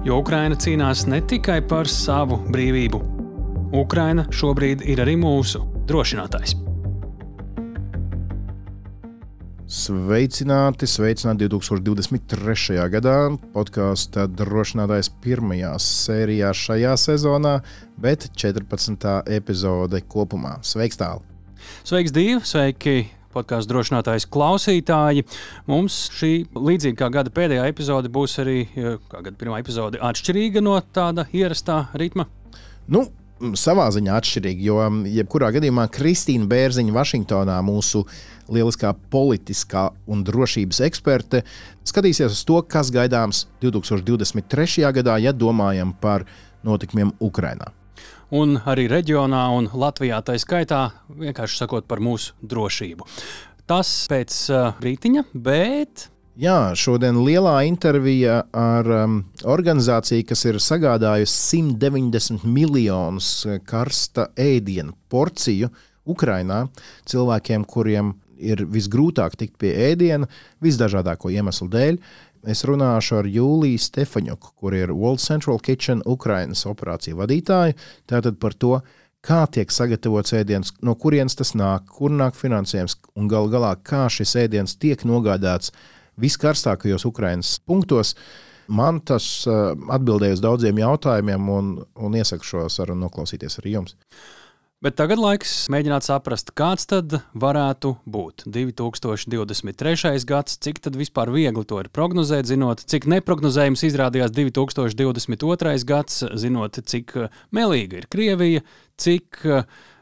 Jo Ukraina cīnās ne tikai par savu brīvību. Ukraina šobrīd ir arī mūsu drošinātājs. Sveicināti, sveicināti 2023. gadā. Podkāstu drošinātājs pirmajā sērijā šajā sezonā, bet 14. epizode kopumā. Sveiks, tālu! Sveiks, Dīva! Sveiki, podkāstu drošinātājs klausītāji. Mums šī līdzīga kā gada pēdējā epizode būs arī kā gada pirmā epizode atšķirīga no tāda ierastā ritma. Nu, savā ziņā atšķirīgi, jo jebkurā gadījumā Kristīna Bērziņa Vašingtonā, mūsu lieliskā politiskā un drošības eksperte, skatīsies uz to, kas gaidāms 2023. gadā, ja domājam par notikumiem Ukrajinā un arī reģionā un Latvijā tā skaitā, vienkārši sakot par mūsu drošību. Tas pēc uh, rītiņa, bet Jā, šodien lielā intervija ar um, organizāciju, kas ir sagādājusi 190 miljonus karsta ēdienu porciju Ukrajinā cilvēkiem, kuriem ir visgrūtāk tikt pie ēdiena, visdažādāko iemeslu dēļ. Es runāšu ar Jūliju Stefaņuku, kur ir World Central Kitchen Ukrainas operāciju vadītāju. Tātad par to, kā tiek sagatavots ēdiens, no kurienes tas nāk, kur nāk finansējums un gal galā kā šis ēdiens tiek nogādāts viskarstākajos Ukrainas punktos. Man tas uh, atbildēja uz daudziem jautājumiem, un, un iesaku šo sarunu noklausīties arī jums. Bet tagad laiks mēģināt saprast, kāds tad varētu būt 2023. gads, cik tad vispār viegli to ir prognozēt, zinot, cik neprognozējums izrādījās 2022. gads, zinot, cik melīga ir Krievija, cik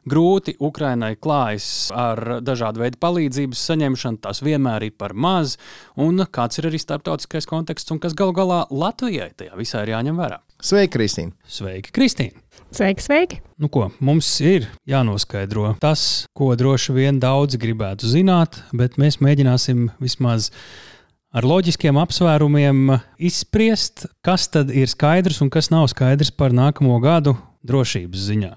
grūti Ukrainai klājas ar dažādu veidu palīdzības saņemšanu, tas vienmēr ir par maz, un kāds ir arī starptautiskais konteksts un kas gal galā Latvijai tajā visā ir jāņem vērā. Sveiki, Kristīne! Sveiki, Kristīne! Sveiki, sveiki! Nu ko, mums ir jānoskaidro tas, ko droši vien daudzi gribētu zināt, bet mēs mēģināsim vismaz ar loģiskiem apsvērumiem izspriest, kas tad ir skaidrs un kas nav skaidrs par nākamo gadu drošības ziņā.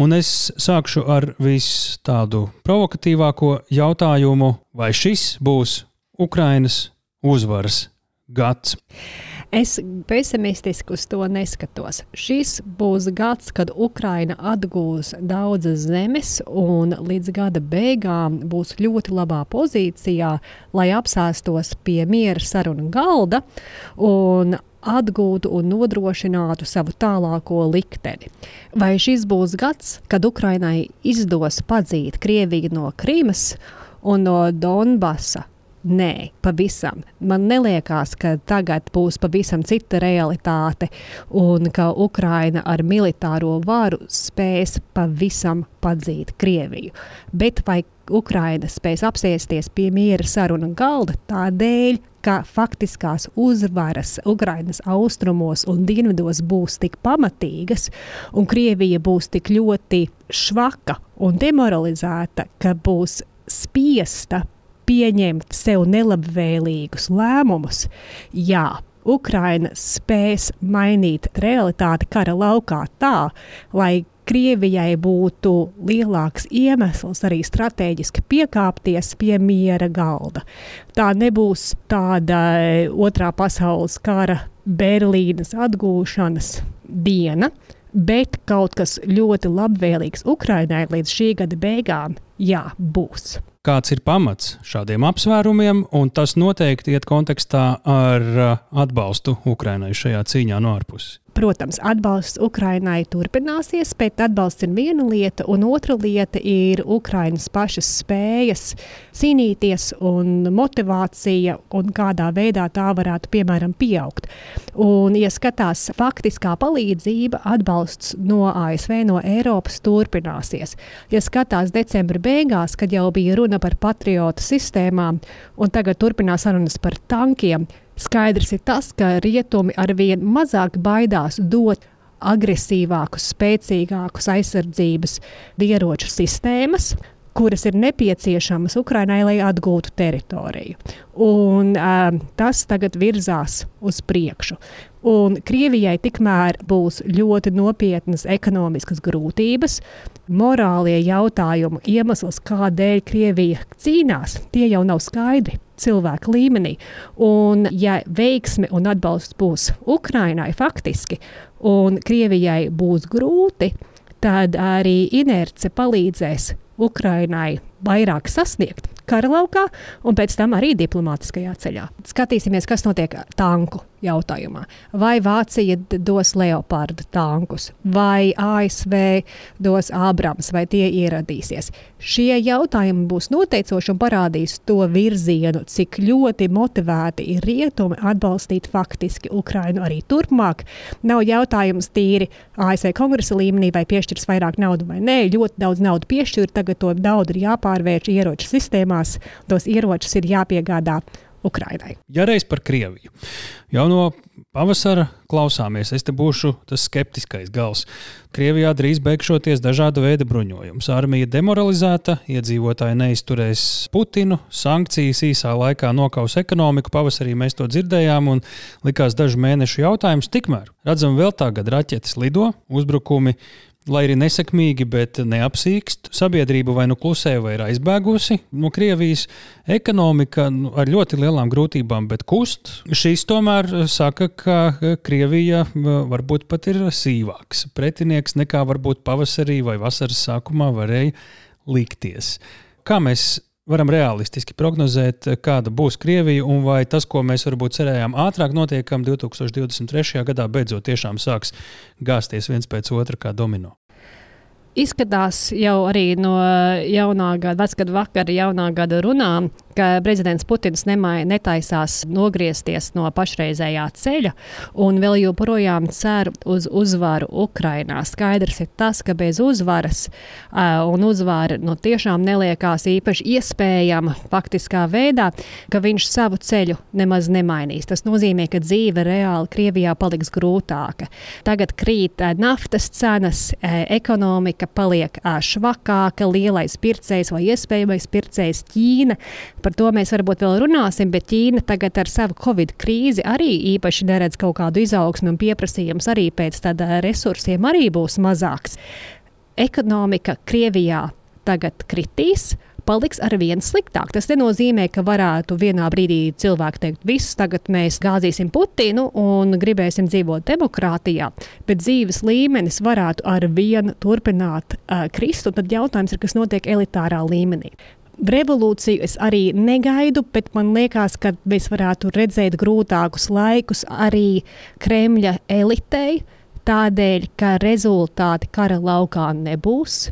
Un es sākšu ar vis tādu provokatīvāko jautājumu, vai šis būs Ukrainas uzvaras gads. Es pesimistiski uz to neskatos. Šis būs gads, kad Ukraina atgūs daudzas zemes un līdz gada beigām būs ļoti labā pozīcijā, lai apsēstos pie miera sarunu galda un atgūtu un nodrošinātu savu tālāko likteni. Vai šis būs gads, kad Ukrainai izdos padzīt Krieviju no Krīmas un no Donbasa Nē, pavisam. Man liekas, ka tagad būs pavisam cita realitāte un ka Ukraina ar militāro varu spēs pavisam padzīt Krieviju. Bet vai Ukraina spēs apsēsties pie miera saruna galda tādēļ, ka faktiskās uzvaras Ukrainas austrumos un dienvidos būs tik pamatīgas, un Krievija būs tik ļoti švaka un demoralizēta, ka būs spiesta pieņemt sev nelabvēlīgus lēmumus, jā, Ukraina spēs mainīt realitāti kara laukā tā, lai Krievijai būtu lielāks iemesls arī strateģiski piekāpties pie miera galda. Tā nebūs tāda otrā pasaules kara Berlīnas atgūšanas diena, bet kaut kas ļoti labvēlīgs Ukrainai līdz šī gada beigām, jā, būs kāds ir pamats šādiem apsvērumiem, un tas noteikti iet kontekstā ar uh, atbalstu Ukrainai šajā cīņā no ārpuses. Protams, atbalsts Ukrainai turpināsies, bet atbalsts ir viena lieta, un otra lieta ir Ukrainas pašas spējas cīnīties un motivācija, un kādā veidā tā varētu, piemēram, pieaugt. Un, ja skatās faktiskā palīdzība, atbalsts no ASV, no Eiropas turpināsies. Ja skatās decembra beigās, kad jau bija runa par patriotu sistēmām, un tagad turpinās sarunas par tankiem, Skaidrs ir tas, ka rietumi arvien mazāk baidās dot agresīvākus, spēcīgākus aizsardzības ieroču sistēmas, kuras ir nepieciešamas Ukrainai, lai atgūtu teritoriju. Un, uh, tas tagad virzās uz priekšu. Un Krievijai tikmēr būs ļoti nopietnas ekonomiskas grūtības, morālie jautājumi, iemesls, kādēļ Krievija cīnās, tie jau nav skaidri cilvēku līmenī. Un, ja veiksme un atbalsts būs Ukrainai faktiski, un Krievijai būs grūti, tad arī inerce palīdzēs Ukrainai vairāk sasniegt kara laukā un pēc tam arī diplomātiskajā ceļā. Skatīsimies, kas notiek tanku jautājumā. Vai Vācija dos Leopardu tankus, vai ASV dos Abrams, vai tie ieradīsies. Šie jautājumi būs noteicoši un parādīs to virzienu, cik ļoti motivēti ir rietumi atbalstīt faktiski Ukrainu arī turpmāk. Nav jautājums tīri ASV kongresa līmenī, vai piešķirs vairāk naudu vai nē. Ļoti daudz naudu piešķir, tagad to naudu ir jāpārvērš ieroču sistēmās, tos ieročus ir jāpiegādā Ukrainai. Ja reiz par Krieviju. Jau no pavasara klausāmies, es te būšu tas skeptiskais gals. Krievijā drīz beigšoties dažāda veida bruņojums. Armija demoralizēta, iedzīvotāji neizturēs Putinu, sankcijas īsā laikā nokaus ekonomiku. Pavasarī mēs to dzirdējām un likās dažu mēnešu jautājums. Tikmēr redzam, vēl tagad raķetes lido, uzbrukumi lai arī nesekmīgi, bet neapsīkst. Sabiedrība vai nu klusē, vai ir aizbēgusi no Krievijas. Ekonomika nu, ar ļoti lielām grūtībām, bet kust. Šīs tomēr saka, ka Krievija varbūt pat ir sīvāks pretinieks nekā varbūt pavasarī vai vasaras sākumā varēja likties. Kā mēs varam realistiski prognozēt, kāda būs Krievija un vai tas, ko mēs varbūt cerējām ātrāk notiekam 2023. gadā, beidzot tiešām sāks gāzties viens pēc otra kā domino. Izskatās jau arī no jaunā gada, vecgada vakara, jaunā gada runām, ka prezidents Putins nemai, netaisās nogriezties no pašreizējā ceļa un vēl joprojām cer uz uzvaru Ukrainā. Skaidrs ir tas, ka bez uzvaras un uzvara nu, tiešām neliekās īpaši iespējama faktiskā veidā, ka viņš savu ceļu nemaz nemainīs. Tas nozīmē, ka dzīve reāli Krievijā paliks grūtāka. Tagad krīt naftas cenas, ekonomika paliek švakāka, lielais pircējs vai iespējamais pircējs Ķīna Par to mēs varbūt vēl runāsim, bet Ķīna tagad ar savu Covid krīzi arī īpaši neredz kaut kādu izaugsmu un pieprasījums arī pēc tāda resursiem arī būs mazāks. Ekonomika Krievijā tagad kritīs, paliks ar vien sliktāk. Tas nenozīmē, ka varētu vienā brīdī cilvēki teikt, viss tagad mēs gāzīsim Putinu un gribēsim dzīvot demokrātijā, bet dzīves līmenis varētu ar vienu turpināt uh, krist. Tad jautājums ir, kas notiek elitārā līmenī revolūciju es arī negaidu, bet man liekas, ka mēs varētu redzēt grūtākus laikus arī Kremļa elitei, tādēļ, ka rezultāti kara laukā nebūs,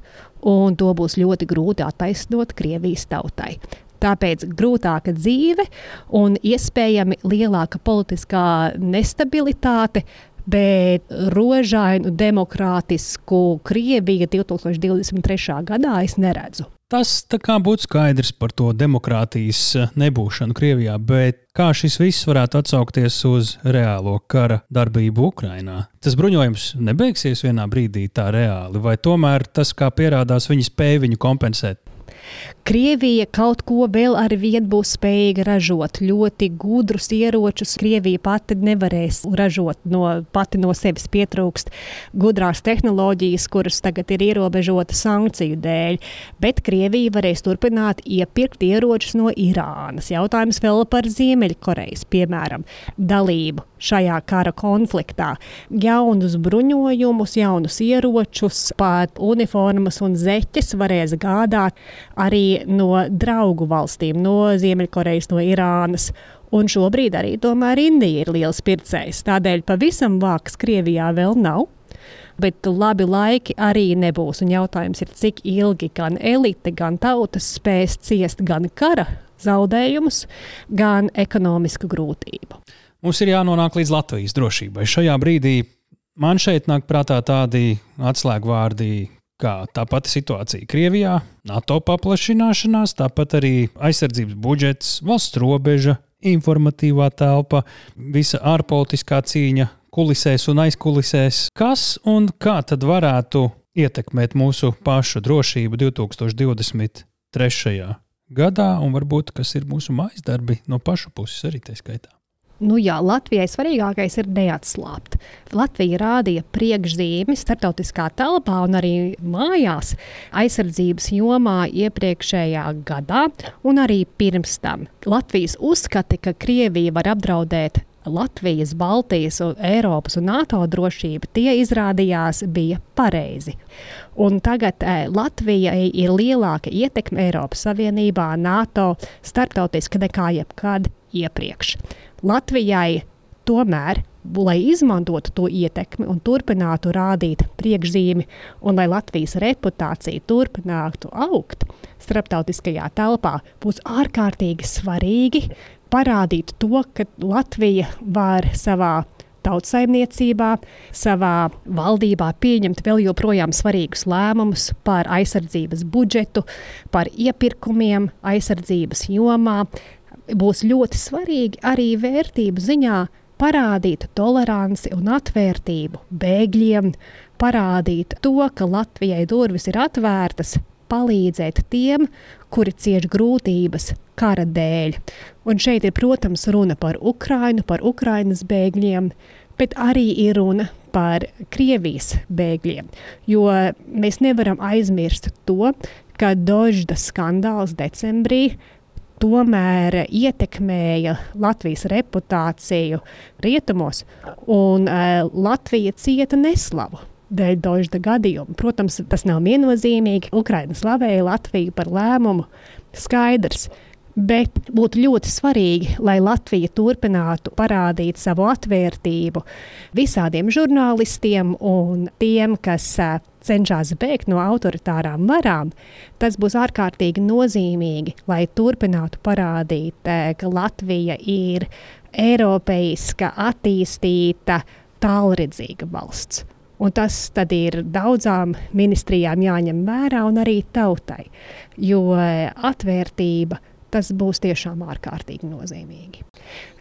un to būs ļoti grūti attaisnot Krievijas tautai. Tāpēc grūtāka dzīve un iespējami lielāka politiskā nestabilitāte, bet rožainu demokrātisku Krieviju 2023. gadā es neredzu. Tas būtu skaidrs par to demokrātijas eh, nebūšanu Krievijā, bet kā šis viss varētu atsaukties uz reālo kara darbību Ukrajinā? Tas bruņojums nebeigsies vienā brīdī tā reāli, vai tomēr tas, kā pierādās, viņi spēja viņu kompensēt? Krievija kaut ko vēl ar vienu būs spējīga ražot. Ļoti gudrus ieročus Krievija pati nevarēs ražot no, pati no sevis. Pietrūkst gudrās tehnoloģijas, kuras tagad ir ierobežotas sankciju dēļ. Bet Krievija varēs turpināt iepirkt ieročus no Irānas. Jautājums vēl par Ziemeļkorejas, piemēram, dalību šajā kara konfliktā. Jaunus bruņojumus, jaunus ieročus, pat uniformas un zeķes varēs gādāt arī no draugu valstīm, no Ziemeļkorejas, no Irānas. Un šobrīd arī tomēr Indija ir liels pircējs. Tādēļ pavisam vāks Krievijā vēl nav. Bet labi laiki arī nebūs. Un jautājums ir, cik ilgi gan elite, gan tautas spēs ciest gan kara zaudējumus, gan ekonomisku grūtību. Mums ir jānonāk līdz Latvijas drošībai. Šajā brīdī man šeit nāk prātā tādi atslēgvārdi kā tā pati situācija Krievijā, NATO paplašināšanās, tāpat arī aizsardzības budžets, valsts robeža, informatīvā telpa, visa ārpolitiskā cīņa, kulisēs un aizkulisēs. Kas un kā tad varētu ietekmēt mūsu pašu drošību 2023. gadā, un varbūt kas ir mūsu mājas darbi no pašu puses arī tā skaitā? Nu, jā, Latvijai svarīgākais ir neatslābt. Latvija rādīja priekšzīmi starptautiskā telpā un arī mājās aizsardzības jomā iepriekšējā gadā, un arī pirms tam. Latvijas uzskati, ka Krievija var apdraudēt Latvijas, Baltijas, un Eiropas un NATO drošība, tie izrādījās bija pareizi. Un tagad e, Latvijai ir lielāka ietekme Eiropas Savienībā, NATO, starptautiski nekā jebkad iepriekš. Latvijai tomēr, lai izmantotu to ietekmi un turpinātu rādīt priekšzīmi, un lai Latvijas reputācija turpinātu augt starptautiskajā telpā, būs ārkārtīgi svarīgi parādīt to, ka Latvija var savā tautsājumniecībā, savā valdībā pieņemt vēl joprojām svarīgus lēmumus par aizsardzības budžetu, par iepirkumiem aizsardzības jomā, būs ļoti svarīgi arī vērtību ziņā parādīt toleranci un atvērtību bēgļiem, parādīt to, ka Latvijai durvis ir atvērtas, palīdzēt tiem, kuri cieš grūtības kara dēļ. Un šeit ir, protams, runa par Ukrainu, par Ukrainas bēgļiem, bet arī ir runa par Krievijas bēgļiem. Jo mēs nevaram aizmirst to, ka Dožda skandāls decembrī tomēr ietekmēja Latvijas reputāciju rietumos, un uh, Latvija cieta neslavu. Dēļ Dožda gadījuma. Protams, tas nav viennozīmīgi. Ukraina slavēja Latviju par lēmumu. Skaidrs, Bet būtu ļoti svarīgi, lai Latvija turpinātu parādīt savu atvērtību visādiem žurnālistiem un tiem, kas cenšas bēgt no autoritārām varām. Tas būs ārkārtīgi nozīmīgi, lai turpinātu parādīt, ka Latvija ir eiropeiska, attīstīta, tālredzīga valsts. Un tas ir daudzām ministrijām jāņem vērā, un arī tautai. Jo atvērtība tas būs tiešām ārkārtīgi nozīmīgi.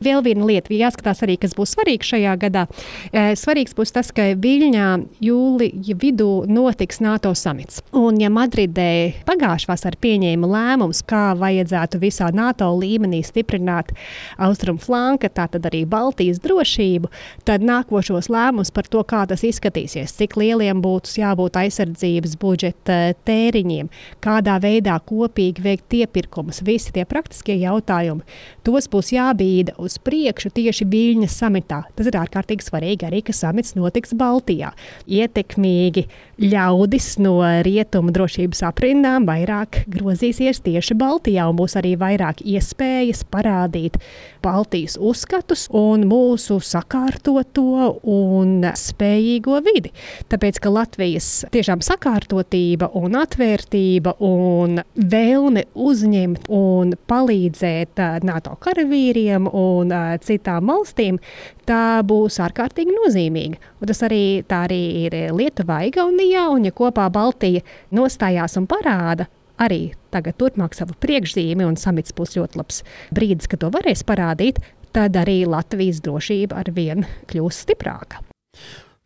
Vēl viena lieta, jāskatās arī, kas būs svarīgs šajā gadā. E, svarīgs būs tas, ka Viļņā jūlija vidū notiks NATO samits. Un, ja Madridē pagājušā vasarā pieņēma lēmums, kā vajadzētu visā NATO līmenī stiprināt austrumu flanka, tātad arī Baltijas drošību, tad nākošos lēmumus par to, kā tas izskatīsies, cik lieliem būtu jābūt aizsardzības budžeta tēriņiem, kādā veidā kopīgi veikt iepirkumus, visi tie praktiskie jautājumi, tos būs jābīda uz priekšu tieši Viļņas samitā. Tas ir ārkārtīgi svarīgi arī, ka samits notiks Baltijā. Ietekmīgi ļaudis no rietumu drošības aprindām vairāk grozīsies tieši Baltijā un būs arī vairāk iespējas parādīt Baltijas uzskatus un mūsu sakārtoto un spējīgo vidi. Tāpēc, ka Latvijas tiešām sakārtotība un atvērtība un vēlme uzņemt un palīdzēt NATO karavīriem un citām valstīm, tā būs ārkārtīgi nozīmīga. Un tas arī, arī ir Lietuvā, Igaunijā, un ja kopā Baltija nostājās un parāda, arī tagad turpmāk savu priekšzīmi, un samits būs ļoti labs brīdis, kad to varēs parādīt, tad arī Latvijas drošība ar vien kļūs stiprāka.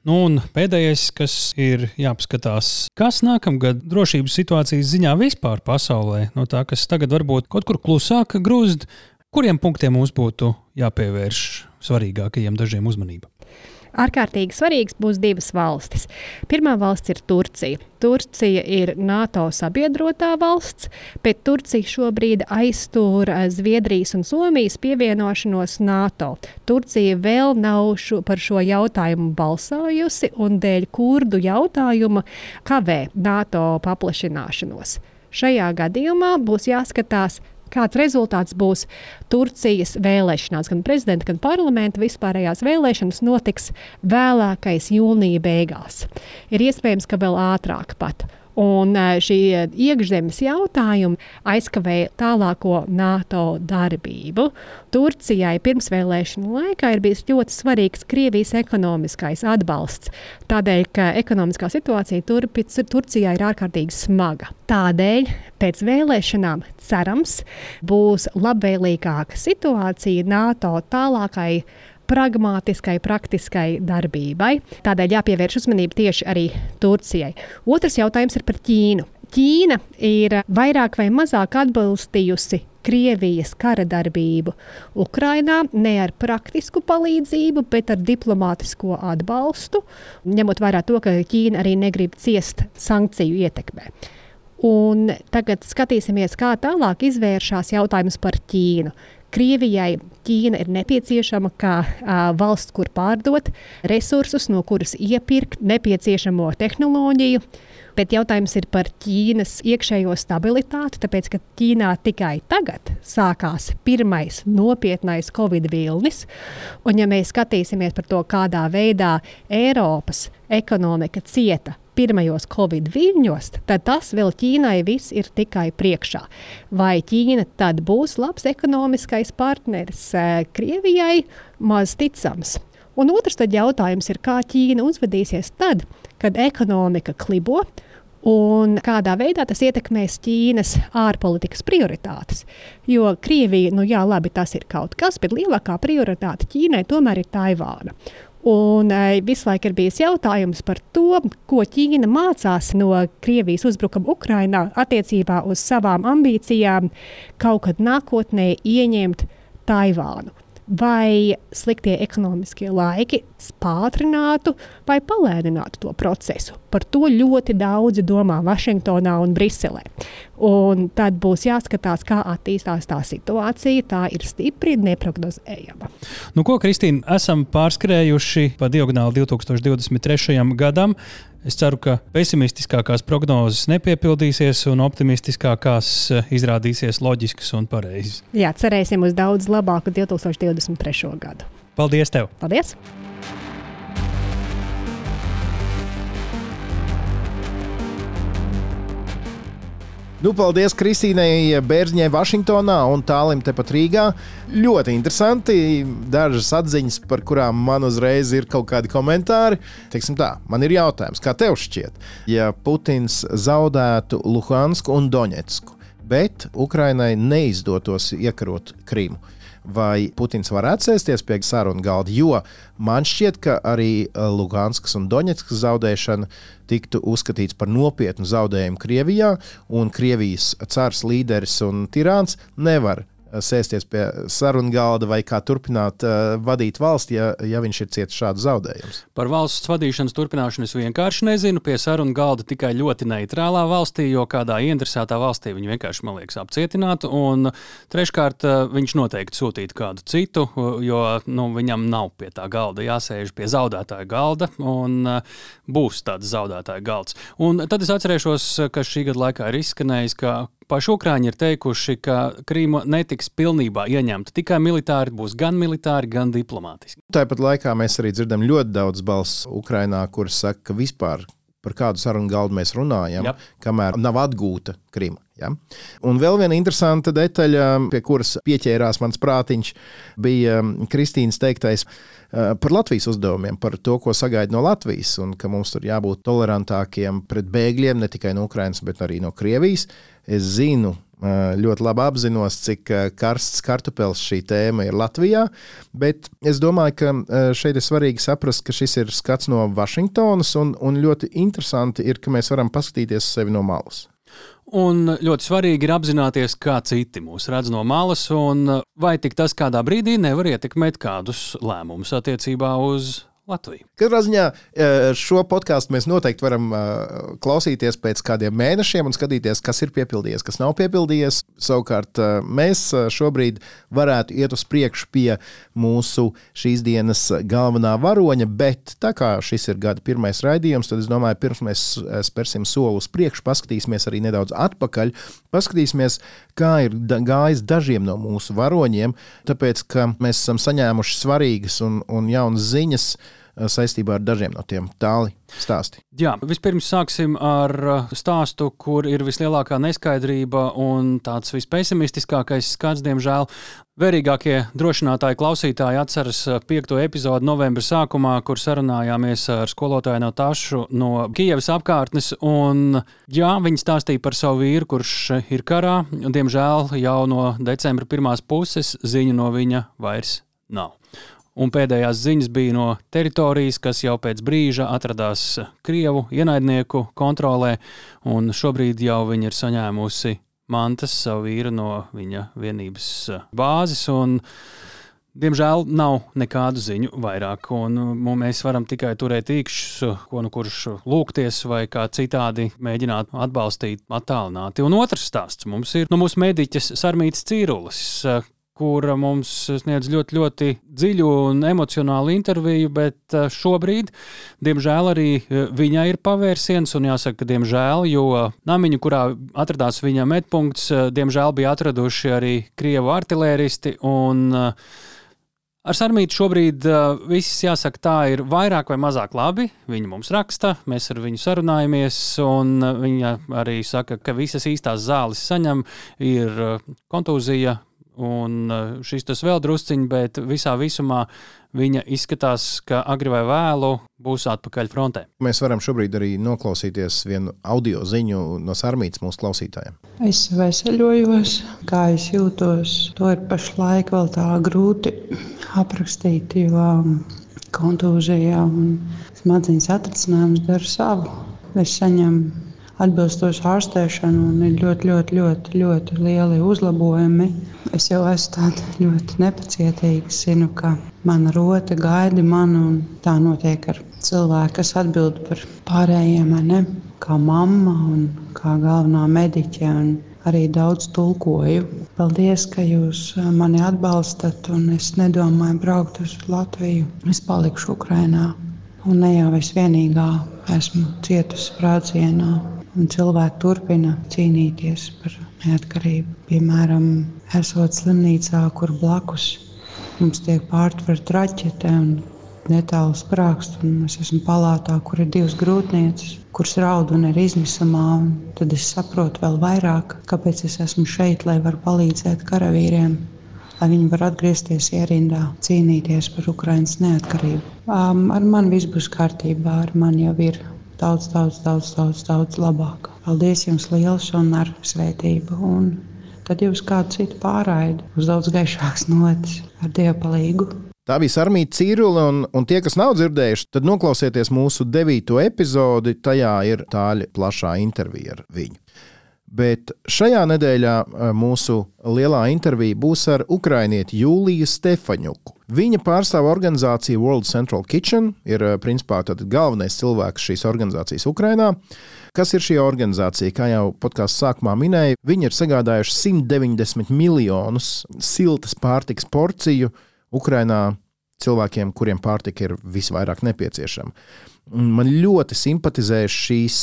Nu, un pēdējais, kas ir jāpaskatās, kas nākamgad drošības situācijas ziņā vispār pasaulē, no tā, kas tagad varbūt kaut kur klusāk grūst, kuriem punktiem mums būtu jāpievērš svarīgākajiem dažiem uzmanība? Ārkārtīgi svarīgs būs divas valstis. Pirmā valsts ir Turcija. Turcija ir NATO sabiedrotā valsts, bet Turcija šobrīd aiztur eh, Zviedrijas un Somijas pievienošanos NATO. Turcija vēl nav šo, par šo jautājumu balsojusi un dēļ kurdu jautājuma kavē NATO paplašināšanos. Šajā gadījumā būs jāskatās, kāds rezultāts būs Turcijas vēlēšanās, gan prezidenta, gan parlamenta vispārējās vēlēšanas notiks vēlākais jūnija beigās. Ir iespējams, ka vēl ātrāk pat. Un šī iekšzemes jautājumi aizkavēja tālāko NATO darbību. Turcijai pirmsvēlēšanu laikā ir bijis ļoti svarīgs Krievijas ekonomiskais atbalsts, tādēļ, ka ekonomiskā situācija Turpic, Turcijā ir ārkārtīgi smaga. Tādēļ pēc vēlēšanām cerams būs labvēlīgāka situācija NATO tālākai pragmātiskai, praktiskai darbībai. Tādēļ jāpievērš uzmanība tieši arī Turcijai. Otrs jautājums ir par Ķīnu. Ķīna ir vairāk vai mazāk atbalstījusi Krievijas kara darbību Ukrainā ne ar praktisku palīdzību, bet ar diplomātisko atbalstu, ņemot vērā to, ka Ķīna arī negrib ciest sankciju ietekmē. Un tagad skatīsimies, kā tālāk izvēršas jautājums par Ķīnu. Krievijai Ķīna ir nepieciešama kā a, valsts, kur pārdot resursus, no kuras iepirkt nepieciešamo tehnoloģiju. Bet jautājums ir par Ķīnas iekšējo stabilitāti, tāpēc ka Ķīnā tikai tagad sākās pirmais nopietnais Covid vilnis. Un, ja mēs skatīsimies par to, kādā veidā Eiropas ekonomika cieta pirmajos Covid viļņos, tad tas vēl Ķīnai viss ir tikai priekšā. Vai Ķīna tad būs labs ekonomiskais partneris eh, Krievijai? Maz ticams. Un otrs jautājums ir, kā Ķīna uzvedīsies tad, kad ekonomika klibo. Un kādā veidā tas ietekmēs Ķīnas ārpolitikas prioritātes? Jo Krievija, nu jā, labi, tas ir kaut kas, bet lielākā prioritāte Ķīnai tomēr ir Taivāna. Un e, visu laiku ir bijis jautājums par to, ko Ķīna mācās no Krievijas uzbrukuma Ukrajinā attiecībā uz savām ambīcijām kaut kad nākotnē ieņemt Taivānu vai sliktie ekonomiskie laiki pātrinātu vai palēninātu to procesu. Par to ļoti daudzi domā Vašingtonā un Briselē. Un tad būs jāskatās, kā attīstās tā situācija. Tā ir stipri neparedzējama. Nu, ko, Kristīna, esam pārskrējuši pa diagonāli 2023. gadam. Es ceru, ka pesimistiskākās prognozes nepiepildīsies un optimistiskākās eh, izrādīsies loģiskas un pareizas. Jā, cerēsim uz daudz labāku 2023. gadu. Paldies! Tev. Paldies! Nu, paldies Kristīnai Bērziņai, Vašingtonā un tālim tepat Rīgā. Ļoti interesanti. Dažas atziņas, par kurām man uzreiz ir kaut kādi komentāri. Teiksim tā, man ir jautājums, kā tev šķiet, ja Putins zaudētu Luhansku un Doņetsku, bet Ukrainai neizdotos iekarot Krimu? Vai Putins varētu sēsties pie sarunu galda, jo man šķiet, ka arī Luganskas un Doņetskas zaudēšana tiktu uzskatīts par nopietnu zaudējumu Krievijā, un Krievijas cars, līderis un tirāns nevar sēsties pie sarunu galda vai kā turpināt uh, vadīt valsti, ja, ja viņš ir cietis šādu zaudējumu. Par valsts vadīšanas turpināšanu es vienkārši nezinu. Pie sarunu galda tikai ļoti neitrālā valstī, jo kādā ieinteresētā valstī viņi vienkārši, man liekas, apcietinātu. Un treškārt, uh, viņš noteikti sūtītu kādu citu, jo nu, viņam nav pie tā galda jāsēž pie zaudētāja galda, un uh, būs tāds zaudētāja galds. Un tad es atcerēšos, ka šī gada laikā ir izskanējis, ka Paši Ukrāņi ir teikuši, ka Krīma netiks pilnībā ieņemta tikai militāri, būs gan militāri, gan diplomātiski. Tāpat laikā mēs arī dzirdam ļoti daudz balss Ukrainā, kuras saka, ka vispār par kādu sarunu galdu mēs runājam, Jop. kamēr nav atgūta Krīma. Ja? Un vēl viena interesanta detaļa, pie kuras pieķērās mans prātiņš, bija Kristīnas teiktais par Latvijas uzdevumiem, par to, ko sagaida no Latvijas, un ka mums tur jābūt tolerantākiem pret bēgļiem ne tikai no Ukrainas, bet arī no Krievijas. Es zinu, ļoti labi apzinos, cik karsts kartupēlis šī tēma ir Latvijā. Bet es domāju, ka šeit ir svarīgi saprast, ka šis ir skats no Vašingtonas, un, un ļoti interesanti ir, ka mēs varam paskatīties uz sevi no malas. Un ļoti svarīgi ir apzināties, kā citi mūs redz no malas, un vai tik tas kādā brīdī nevar ietekmēt kādus lēmumus attiecībā uz Latviju. Katrā ziņā e, šo podkāstu mēs noteikti varam e, klausīties pēc kādiem mēnešiem un skatīties, kas ir piepildījies, kas nav piepildījies. Savukārt e, mēs šobrīd varētu iet uz priekšu pie mūsu šīs dienas galvenā varoņa, bet tā kā šis ir gada pirmais raidījums, tad es domāju, pirms mēs spērsim soli uz priekšu, paskatīsimies arī nedaudz atpakaļ, paskatīsimies, kā ir gājis dažiem no mūsu varoņiem, tāpēc ka mēs esam saņēmuši svarīgas un, un jaunas ziņas saistībā ar dažiem no tiem tāli stāsti. Jā, vispirms sāksim ar eh, stāstu, kur ir vislielākā neskaidrība un tāds vispesimistiskākais skats, diemžēl. Vērīgākie drošinātāji klausītāji atceras eh, piekto epizodu novembra sākumā, kur sarunājāmies ar skolotāju no Tašu no Kijavas apkārtnes. Un, jā, viņi stāstīja par savu vīru, kurš ir karā. Diemžēl jau no decembra pirmās puses ziņu no viņa vairs nav. Un pēdējās ziņas bija no teritorijas, kas jau pēc brīža atradās Krievu ienaidnieku kontrolē, un šobrīd jau viņa ir saņēmusi mantas savu vīru no viņa vienības bāzes. Diemžēl nav nekādu ziņu vairāk, un mēs varam tikai turēt īkšķus, ko nu kurš lūgties, vai kā citādi mēģināt atbalstīt attālināti. Un otrs stāsts mums ir no mūsu mediķis Sarmītas Cīrulis, kura mums sniedz ļoti, ļoti dziļu un emocionālu interviju, bet eh, šobrīd, diemžēl, arī eh, viņai ir pavērsiens, un jāsaka, ka diemžēl, jo namiņu, kurā atradās viņa medpunkts, eh, diemžēl bija atraduši arī krievu artilēristi. Ar Sarmītu šobrīd uh, viss jāsaka, tā ir vairāk vai mazāk labi. Viņa mums raksta, mēs ar viņu sarunājamies, un viņa arī saka, ka visas īstās zāles saņem, ir kontūzija, Un eh, šis tas vēl drusciņš, bet visā visumā viņa izskatās, ka agri vai vēlu būs atpakaļ frontē. Mēs varam šobrīd arī noklausīties vienu audio ziņu no Sārmītas mūsu klausītājiem. Es veseļojos, kā es jūtos. To ir pašlaik vēl tā grūti aprakstīt, jo kontūzijā un smadzenes atrisinājums dara savu. Es saņemu atbilstošu ārstēšanu un ir ļoti, ļoti, ļoti, ļoti lieli uzlabojumi. Es jau esmu tāda ļoti nepacietīga. Es zinu, ka mana rote gaida mani un tā notiek ar cilvēku, kas atbild par pārējiem, ne? kā mamma un kā galvenā mediķe. Arī daudz tulkoju. Paldies, ka jūs mani atbalstat, un es nedomāju braukt uz Latviju. Es palikšu Ukrajinā. Un ne jau es vienīgā esmu cietusi sprādzienā un cilvēki turpina cīnīties par neatkarību. Piemēram, esot slimnīcā, kur blakus mums tiek pārtverta raķete un netālu sprākst, un es esmu palātā, kur ir divas grūtnieces, kuras raud un ir izmisumā, tad es saprotu vēl vairāk, kāpēc es esmu šeit, lai varu palīdzēt karavīriem. Lai viņi var atgriezties ierindā, cīnīties par Ukraiņas neatkarību. Um, ar mani viss būs kārtībā, ar mani jau ir daudz, daudz, daudz, daudz, daudz labāk. Paldies jums liels un ar svētību. Un tad jūs kādu citu pārraidi uz daudz gaišākas notis ar Dieva palīgu. Tā bija Sarmīta Cīrula, un, un tie, kas nav dzirdējuši, tad noklausieties mūsu devīto epizodi. Tajā ir tāļa plašā intervija ar viņu. Bet šajā nedēļā mūsu lielā intervija būs ar ukrainieti Jūliju Stefaņuku. Viņa pārstāv organizāciju World Central Kitchen, ir principā galvenais cilvēks šīs organizācijas Ukrajinā. Kas ir šī organizācija? Kā jau podkāstu sākumā minēju, viņi ir sagādājuši 190 miljonus siltas pārtikas porciju Ukrajinā cilvēkiem, kuriem pārtika ir visvairāk nepieciešama. Man ļoti simpatizē šīs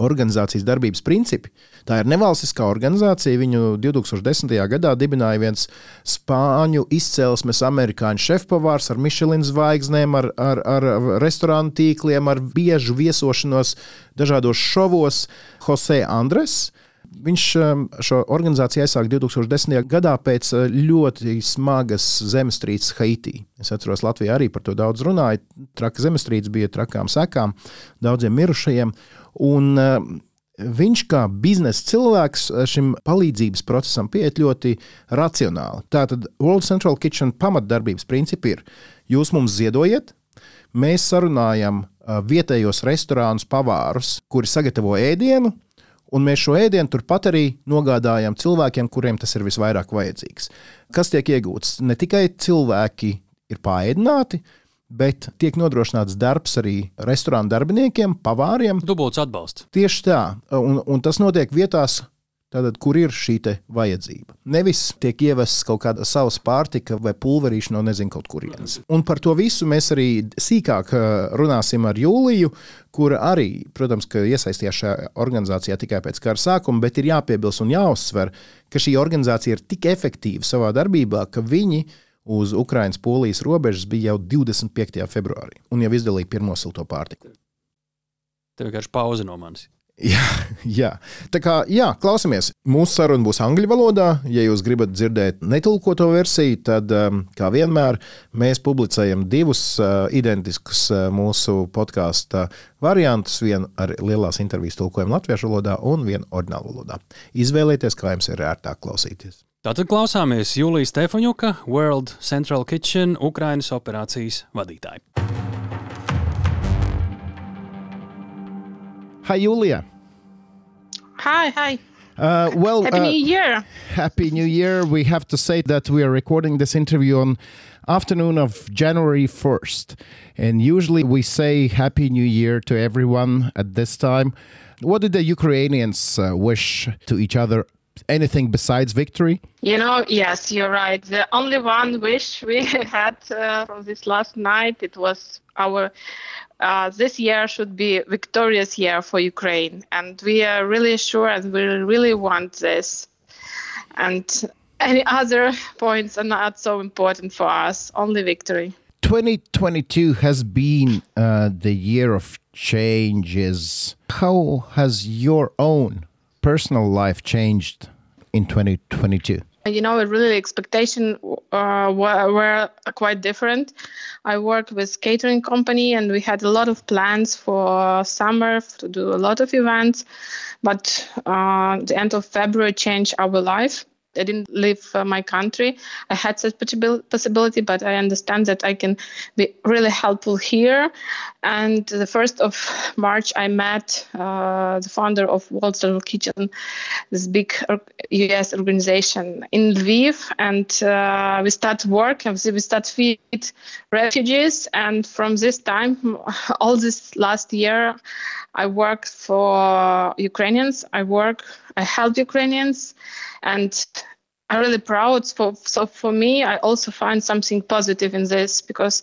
organizācijas darbības principi. Tā ir nevalstiskā organizācija. Viņu 2010. gadā dibināja viens spāņu izcelsmes amerikāņu šefpavārs ar Michelin zvaigznēm, ar, ar, ar restorānu tīkliem, ar biežu viesošanos dažādos šovos Jose Andres. Viņš um, šo organizāciju aizsāka 2010. gadā pēc uh, ļoti smagas zemestrīces Haitī. Es atceros, Latvijā arī par to daudz runāja. Traka zemestrīce bija trakām sekām, daudziem mirušajiem. Un, uh, Viņš kā biznesa cilvēks uh, šim palīdzības procesam pieiet ļoti racionāli. Tātad World Central Kitchen pamatdarbības principi ir: jūs mums ziedojiet, mēs sarunājam vietējos restorānus, pavārus, kuri sagatavo ēdienu, Un mēs šo ēdienu turpat arī nogādājam cilvēkiem, kuriem tas ir visvairāk vajadzīgs. Kas tiek iegūts? Ne tikai cilvēki ir pāēdināti, bet tiek nodrošināts darbs arī restorānu darbiniekiem, pavāriem. Dubults atbalsts. Tieši tā, un, un tas notiek vietās, Tātad, kur ir šī vajadzība? Nevis tiek ievests kaut kāda savas pārtika vai pulverīša no nezinu kaut kurienes. Un par to visu mēs arī sīkāk uh, runāsim ar Jūliju, kura arī, protams, iesaistījās šajā organizācijā tikai pēc kara sākuma, bet ir jāpiebilst un jāuzsver, ka šī organizācija ir tik efektīva savā darbībā, ka viņi uz Ukraiņas-Polijas robežas bija jau 25. februārī un jau izdalīja pirmo silto pārtiku. Tev vienkārši pauze no manis. Jā, jā. Tā kā jā, klausamies. Mūsu saruna būs angļu valodā. Ja jūs gribat dzirdēt netulkoto versiju, tad, um, kā vienmēr, mēs publicējam divus uh, identiskus uh, mūsu podkāstu variantus. Vienu ar lielās intervijas tulkojumu latviešu valodā un vienu oriģinālu valodā. Izvēlieties, kā jums ir ērtāk klausīties. Tātad klausāmies Julijas Stefaņuka, World Central Kitchen, Ukrainas operācijas vadītāja. Hi, Julia. Hi, hi. Uh, well, Happy uh, New Year. Happy New Year. We have to say that we are recording this interview on afternoon of January 1st. And usually we say Happy New Year to everyone at this time. What did the Ukrainians uh, wish to each other? Anything besides victory? You know, yes, you're right. The only one wish we had uh, from this last night it was our uh, this year should be victorious year for Ukraine, and we are really sure and we really want this. And any other points are not so important for us. Only victory. 2022 has been uh, the year of changes. How has your own personal life changed in 2022? You know, really expectation uh, were, were quite different. I worked with catering company, and we had a lot of plans for summer to do a lot of events, but uh, the end of February changed our life. I didn't leave my country. I had such possibility, but I understand that I can be really helpful here. And the first of March, I met uh, the founder of World Central Kitchen, this big U.S. organization in Lviv, and uh, we start work and we start feed refugees. And from this time, all this last year, I work for Ukrainians. I work, I help Ukrainians, and I'm really proud. For, so for me, I also find something positive in this because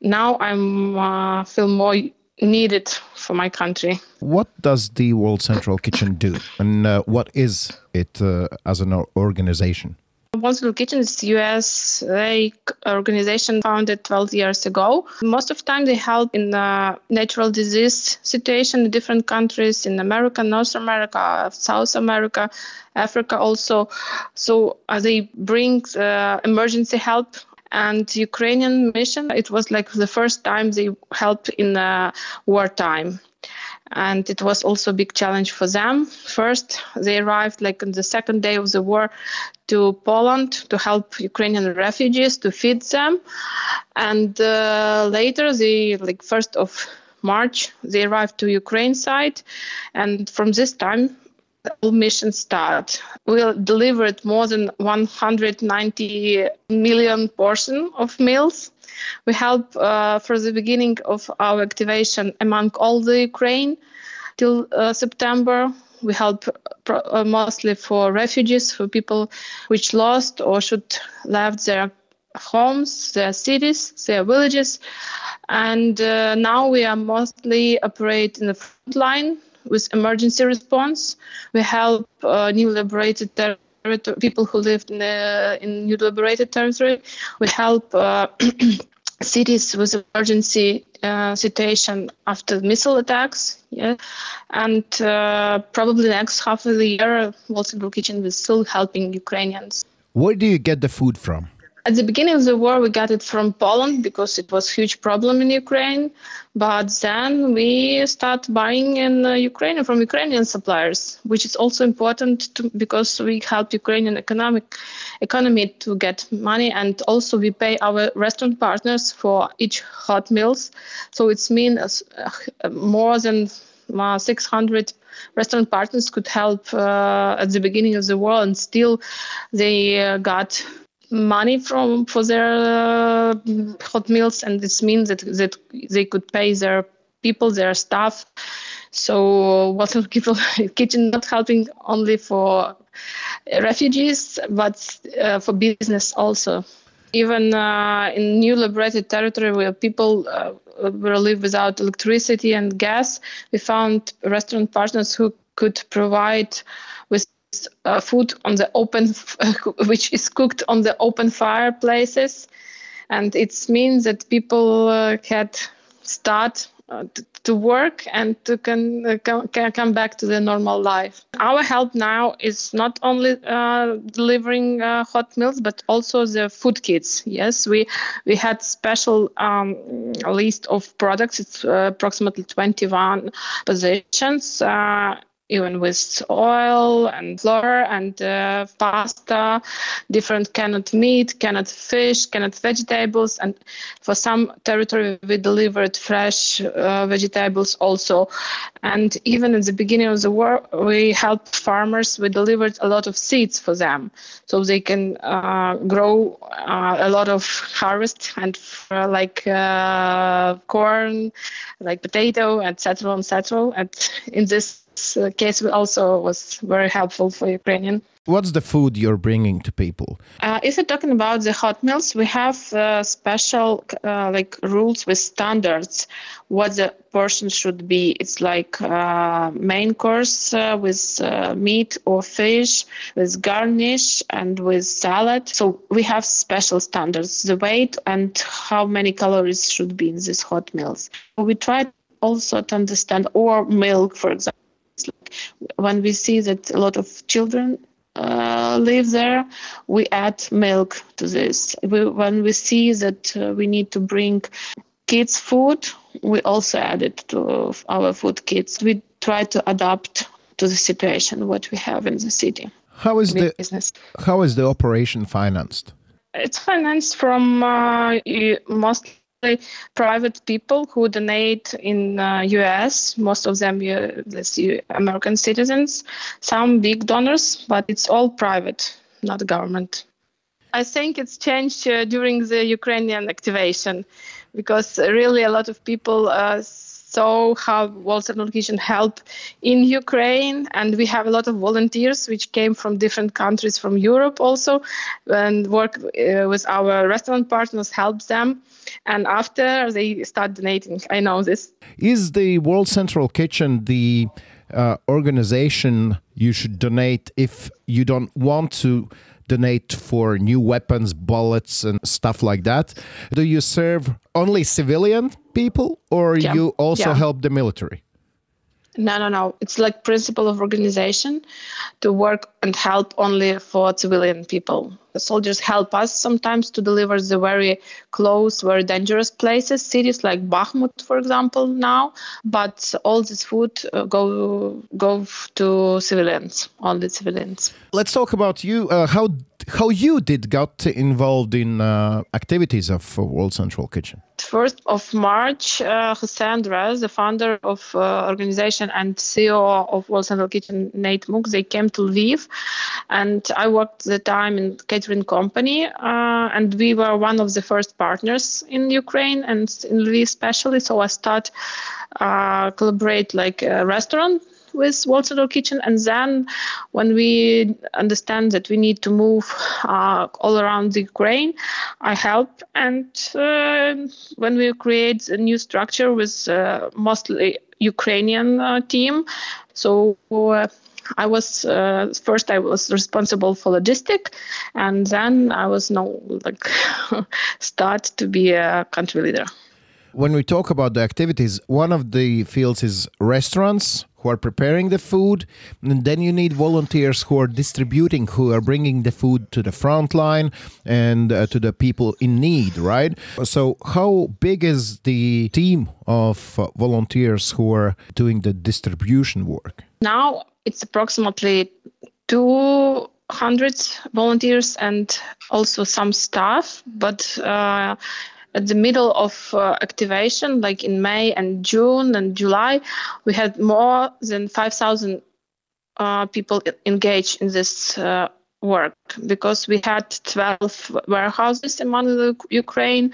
now I'm uh, feel more needed for my country. What does the World Central Kitchen do, and uh, what is it uh, as an organization? Central Kitchen is US organization founded 12 years ago. Most of the time they help in natural disease situation in different countries in America, North America, South America, Africa also. So uh, they bring uh, emergency help and Ukrainian mission. It was like the first time they helped in uh, wartime and it was also a big challenge for them. First, they arrived like on the second day of the war to Poland to help Ukrainian refugees to feed them, and uh, later they like first of March they arrived to Ukraine side, and from this time All mission start. We delivered more than 190 million portion of meals we help uh, for the beginning of our activation among all the Ukraine till uh, September. We help pro- uh, mostly for refugees, for people which lost or should left their homes, their cities, their villages, and uh, now we are mostly operate in the front line with emergency response. We help uh, new liberated territories people who lived in, the, in new liberated territory. We help uh, cities with emergency uh, situation after missile attacks. Yeah, and uh, probably next half of the year, World Central Kitchen will still helping Ukrainians. Where do you get the food from? At the beginning of the war, we got it from Poland because it was a huge problem in Ukraine. But then we start buying in uh, Ukraine from Ukrainian suppliers, which is also important to, because we help Ukrainian economic economy to get money, and also we pay our restaurant partners for each hot meals. So it's means uh, more than uh, 600 restaurant partners could help uh, at the beginning of the war, and still they uh, got money from for their uh, hot meals, and this means that that they could pay their people, their staff. So Water People Kitchen not helping only for refugees, but uh, for business also. Even uh, in new liberated territory where people uh, will live without electricity and gas, we found restaurant partners who could provide uh, food on the open, which is cooked on the open fireplaces, and it means that people uh, can start uh, to, work and to can, uh, can come back to the normal life. Our help now is not only uh, delivering uh, hot meals but also the food kits. Yes, we we had special um, list of products. It's approximately 21 positions even with oil and flour and uh, pasta, different canned meat, canned fish, canned vegetables, and for some territory we delivered fresh uh, vegetables also. And even in the beginning of the war, we helped farmers. We delivered a lot of seeds for them, so they can uh, grow uh, a lot of harvest and uh, like uh, corn, like potato, etc., etc. And in this case also was very helpful for Ukrainian. What's the food you're bringing to people? Uh, if you're talking about the hot meals, we have uh, special uh, like rules with standards what the portion should be. It's like uh, main course uh, with uh, meat or fish, with garnish and with salad. So we have special standards, the weight and how many calories should be in these hot meals. We try also to understand, or milk, for example like when we see that a lot of children uh, live there, we add milk to this. We, when we see that uh, we need to bring kids food, we also add it to our food kits. We try to adapt to the situation what we have in the city. How is the business. how is the operation financed? It's financed from uh, most private people who donate in uh, US, most of them uh, American citizens, some big donors, but it's all private, not government. I think it's changed uh, during the Ukrainian activation because really a lot of people saw how World Central Kitchen help in Ukraine, and we have a lot of volunteers which came from different countries from Europe also, and work uh, with our restaurant partners, help them, and after they start donating. I know this. Is the World Central Kitchen the uh, organization you should donate if you don't want to donate for new weapons, bullets, and stuff like that. Do you serve only civilian people, or yeah. you also yeah. help the military? No, no, no. It's like principle of organization to work and help only for civilian people. The soldiers help us sometimes to deliver the very close, very dangerous places, cities like Bakhmut, for example, now. But all this food uh, go go to civilians, only civilians. Let's talk about you. Uh, how how you did got involved in uh, activities of World Central Kitchen. First of March, uh, Andres, the founder of uh, organization and CEO of World Central Kitchen, Nate Mook, they came to Lviv, and I worked the time in catering company, uh, and we were one of the first partners in Ukraine and in Lviv especially. So I start uh, collaborate like a restaurant with Central Kitchen. And then when we understand that we need to move uh, all around the Ukraine, I help. And uh, when we create a new structure with uh, mostly Ukrainian uh, team, so uh, I was uh, first I was responsible for logistic, and then I was now like start to be a country leader. When we talk about the activities, one of the fields is restaurants who are preparing the food, and then you need volunteers who are distributing, who are bringing the food to the front line and uh, to the people in need, right? So, how big is the team of uh, volunteers who are doing the distribution work? Now it's approximately 200 volunteers and also some staff, but uh, at the middle of uh, activation, like in May and June and July, we had more than 5,000 uh, people engaged in this uh, work because we had 12 warehouses among the Ukraine.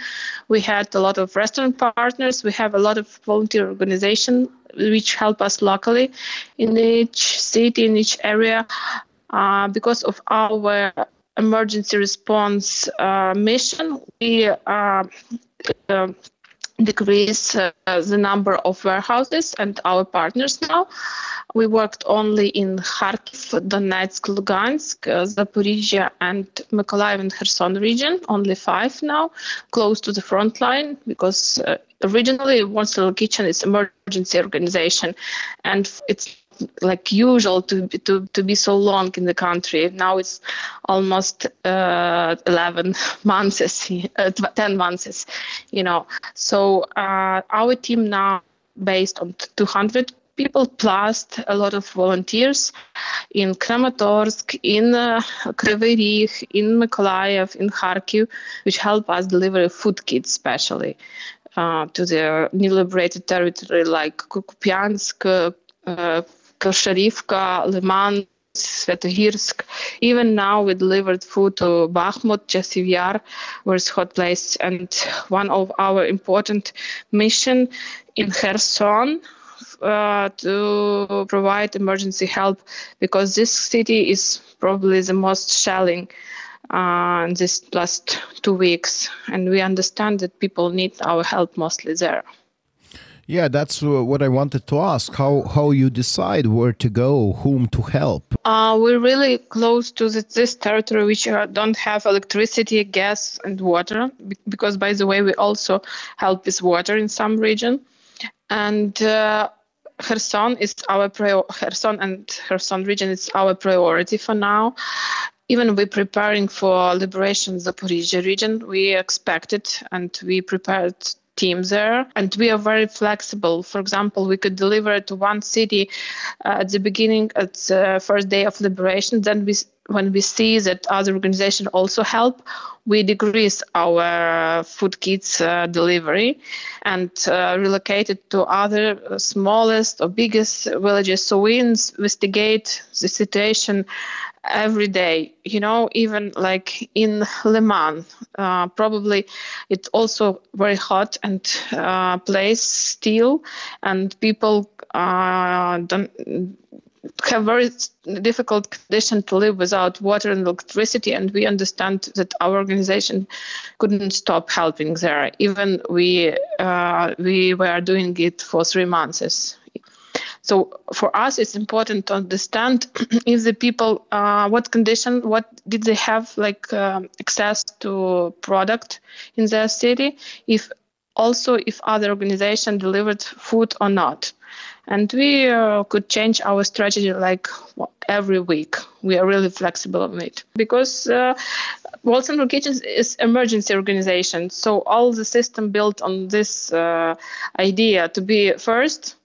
We had a lot of restaurant partners. We have a lot of volunteer organizations which help us locally in each city, in each area. Uh, because of our emergency response uh, mission, we uh, uh, decrease uh, the number of warehouses and our partners now. We worked only in Kharkiv, Donetsk, Lugansk, uh, Zaporizhia, and Mykolaiv and Kherson region, only five now, close to the front line, because uh, originally One Kitchen is emergency organization, and it's like usual to to to be so long in the country. Now it's almost uh, 11 months, uh, 10 months, you know. So uh, our team now based on 200 people plus a lot of volunteers in Kramatorsk, in uh, Rih, in Mykolaiv, in Kharkiv, which help us deliver food kits especially uh, to the new liberated territory like Kupiansk, uh, Kosharivka, Liman, Svetohirsk. Even now, we delivered food to Bakhmut, Chasiv Yar, where it's hot place, and one of our important mission in Kherson uh, to provide emergency help because this city is probably the most shelling uh, in this last two weeks, and we understand that people need our help mostly there. Yeah, that's what I wanted to ask. How how you decide where to go, whom to help? Uh, we're really close to the, this territory, which uh, don't have electricity, gas, and water. Because, by the way, we also help with water in some region, and. Uh, Kherson is our prior- Kherson and Kherson region is our priority for now. Even we're preparing for liberation Zaporizhia region. We expected and we prepared team there. And we are very flexible. For example we could deliver to one city uh, at the beginning at the first day of liberation. Then we when we see that other organizations also help we decrease our food kits uh, delivery and uh, relocate it to other uh, smallest or biggest villages. So we investigate the situation every day you know even like in Liman uh, probably it's also very hot and uh, place still and people uh, don't have very difficult condition to live without water and electricity and we understand that our organization couldn't stop helping there. Even we uh, we were doing it for three months so for us, it's important to understand if the people, uh, what condition, what did they have like uh, access to product in their city, if also if other organization delivered food or not. And we uh, could change our strategy like every week. We are really flexible on it because uh, World Central Kitchens is emergency organization. So all the system built on this uh, idea to be first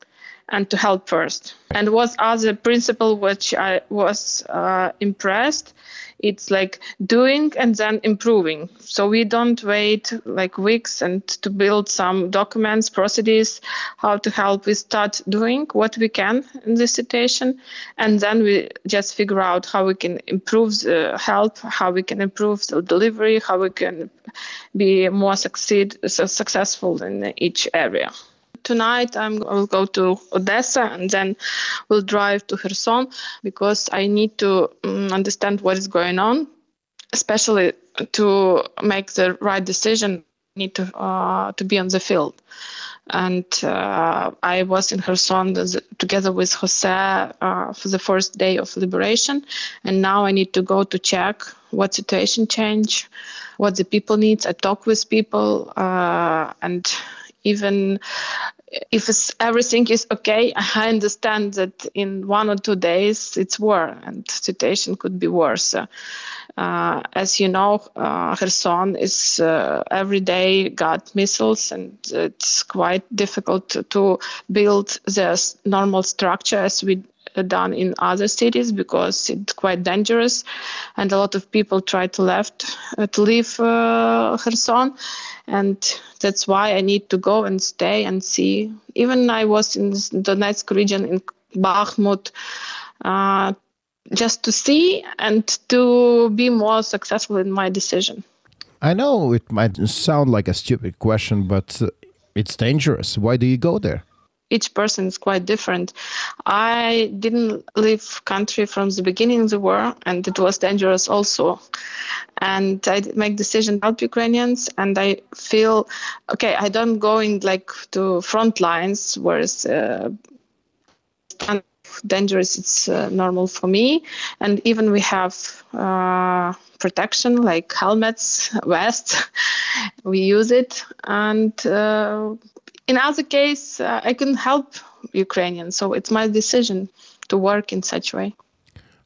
and to help first. And what other principle which I was uh, impressed, it's like doing and then improving. So we don't wait like weeks and to build some documents, procedures, how to help. We start doing what we can in this situation, and then we just figure out how we can improve the help, how we can improve the delivery, how we can be more succeed so successful in each area tonight I'm, I will go to Odessa and then we'll drive to Kherson because I need to um, understand what is going on, especially to make the right decision. Need to uh, to be on the field, and uh, I was in Kherson together with Jose uh, for the first day of liberation, and now I need to go to check what situation change, what the people needs. I talk with people, uh, and even if everything is okay, I understand that in one or two days it's war and situation could be worse. Uh, as you know, uh, Kherson is uh, every day got missiles, and it's quite difficult to, to build the normal structure as we done in other cities because it's quite dangerous, and a lot of people try to left uh, to leave uh, Kherson, and that's why I need to go and stay and see. Even I was in the Donetsk region in Bakhmut. Uh, just to see and to be more successful in my decision. I know it might sound like a stupid question, but uh, it's dangerous. Why do you go there? Each person is quite different. I didn't leave country from the beginning of the war, and it was dangerous also. And I make decision to help Ukrainians, and I feel okay. I don't go in like to front lines where it's uh, dangerous. It's uh, normal for me, and even we have. Uh, protection like helmets, vests. we use it, and uh, in other case, uh, I couldn't help Ukrainians, so it's my decision to work in such way.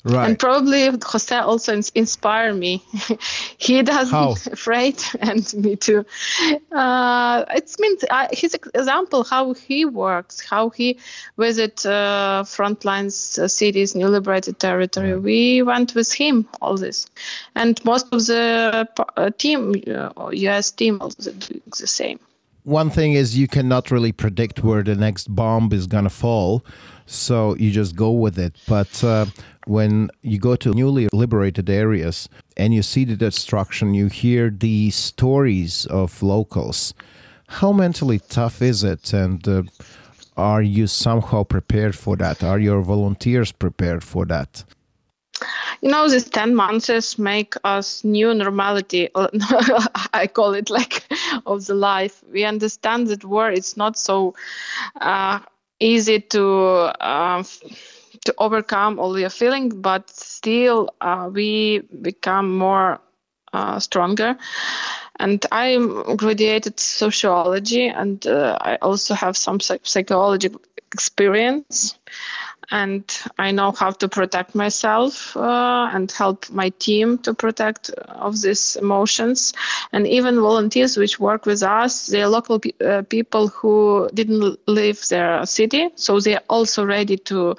Right. And probably Jose also ins- inspired me. he doesn't How? afraid, and me too. Uh, it means uh, his example how he works, how he visit uh, front lines uh, cities, new liberated territory. We went with him all this, and most of the uh, team, uh, U.S. team, also doing the same. One thing is you cannot really predict where the next bomb is gonna fall, so you just go with it. But uh, when you go to newly liberated areas and you see the destruction, you hear the stories of locals. How mentally tough is it, and uh, are you somehow prepared for that? Are your volunteers prepared for that? You know, these 10 months make us new normality. I call it like of the life. We understand that war is not so uh, easy to uh, to overcome all your feelings, but still uh, we become more uh, stronger. And I graduated sociology, and uh, I also have some psych- psychology experience and I know how to protect myself uh, and help my team to protect of these emotions. And even volunteers which work with us, they're local pe- uh, people who didn't leave their city, so they're also ready to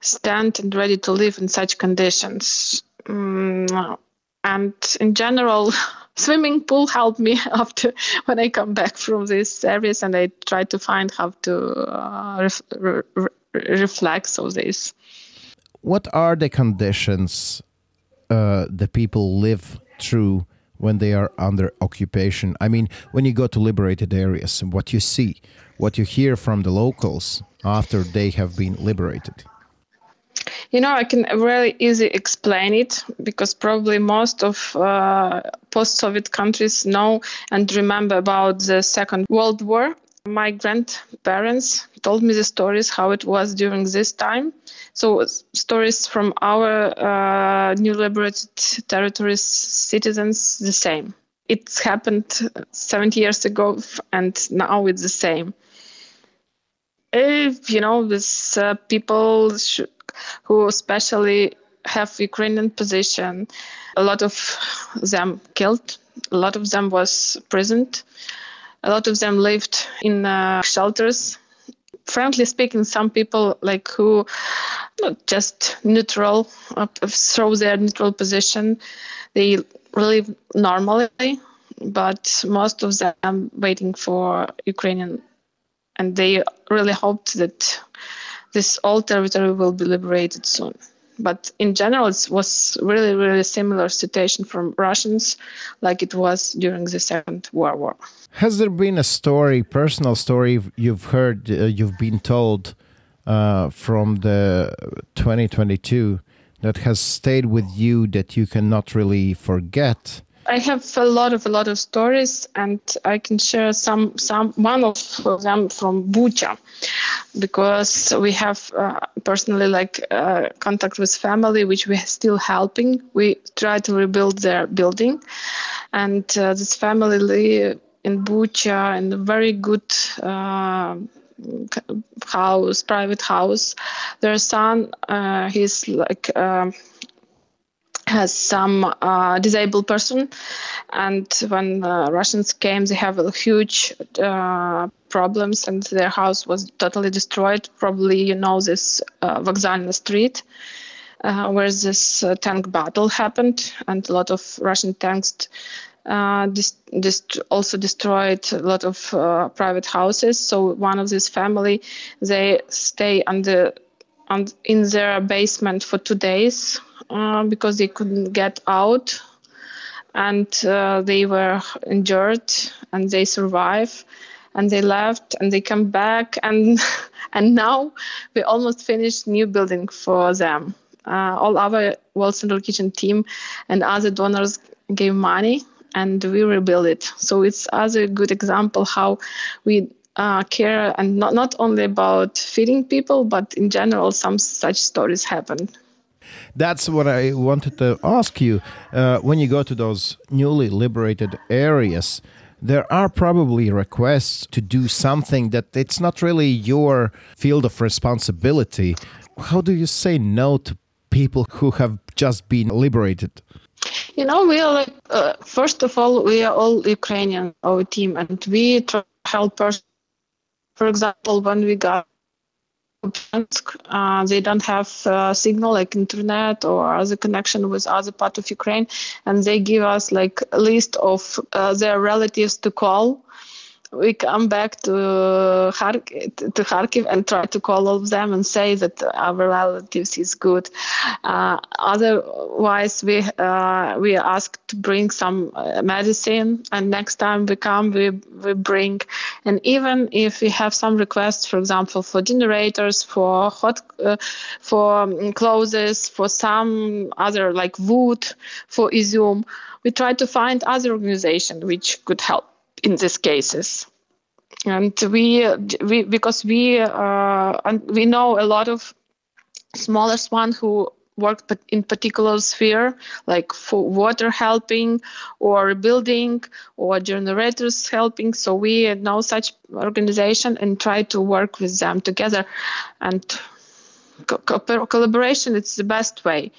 stand and ready to live in such conditions. Mm, and in general. Swimming pool helped me after when I come back from this service, and I try to find how to uh, re- reflects of this. What are the conditions uh, the people live through when they are under occupation? I mean, when you go to liberated areas, what you see, what you hear from the locals after they have been liberated. You know, I can really easily explain it because probably most of uh, post-Soviet countries know and remember about the Second World War my grandparents told me the stories how it was during this time. So stories from our uh, new liberated territories citizens the same. It happened 70 years ago and now it's the same. If you know these uh, people sh- who especially have ukrainian position a lot of them killed a lot of them was imprisoned a lot of them lived in uh, shelters. Frankly speaking, some people like who not just neutral, uh, throw their neutral position, they live normally, but most of them waiting for Ukrainian, and they really hoped that this old territory will be liberated soon but in general it was really really similar situation from russians like it was during the second world war. Has there been a story personal story you've heard uh, you've been told uh, from the 2022 that has stayed with you that you cannot really forget I have a lot of a lot of stories, and I can share some some one of them from Bucha, because we have uh, personally like uh, contact with family, which we're still helping. We try to rebuild their building, and uh, this family live in Bucha in a very good. Uh, house private house their son uh, he's like has some uh, disabled person. And when uh, russians came they have a huge uh, problems and their house was totally destroyed. Probably you know this uh, Vokzalna street uh, where this uh, tank battle happened. And a lot of russian tanks uh, also destroyed a lot of private houses. So one of this family they stay on, in their basement for two days uh, because they couldn't get out and uh, they were injured and they survived and they left and they come back and and now we almost finished new building for them. Uh, all our world central kitchen team and other donors gave money and we rebuild it. So it's other good example how we uh, care and not, not only about feeding people but in general some such stories happen that's what I wanted to ask you. Uh, when you go to those newly liberated areas, there are probably requests to do something that it's not really your field of responsibility. How do you say no to people who have just been liberated? You know, we are like, uh, first of all, we are all Ukrainian, our team, and we help person. For example, when we got uh, they don't have uh, signal like internet or other connection with other part of Ukraine, and they give us like a list of uh, their relatives to call we come back to Kharkiv, to Kharkiv and try to call all of them and say that our relatives is good. Uh, otherwise, we uh, we ask to bring some uh, medicine, and next time we come, we we bring. And even if we have some requests, for example, for generators, for hot, uh, for um, clothes, for some other like wood, for Izum, we try to find other organization which could help in these cases. And we, we because we uh, we know a lot of smallest one who work in particular sphere like for water helping or building or generators helping. So we know such organization and try to work with them together. And co- co- collaboration is the best way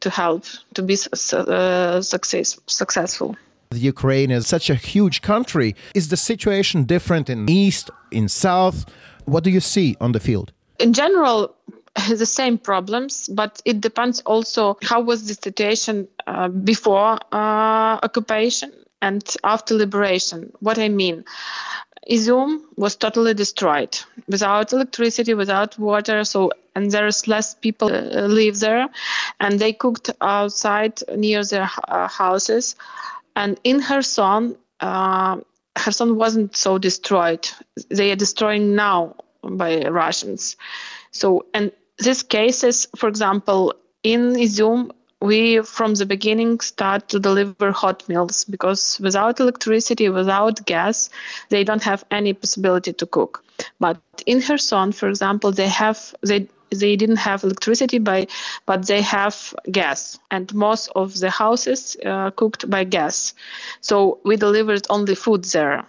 to help to be uh, success, successful the Ukraine is such a huge country. Is the situation different in east, in south? What do you see on the field? In general, the same problems, but it depends also how was the situation uh, before uh, occupation and after liberation. What I mean, Izum was totally destroyed without electricity, without water. So and there's less people uh, live there, and they cooked outside near their uh, houses. And in Kherson, uh, Kherson wasn't so destroyed. They are destroying now by Russians. So, and these cases, for example, in Izum, we from the beginning start to deliver hot meals because without electricity, without gas, they don't have any possibility to cook. But in Kherson, for example, they have they they didn't have electricity by but they have gas. And most of the houses uh, cooked by gas. So we delivered only food there.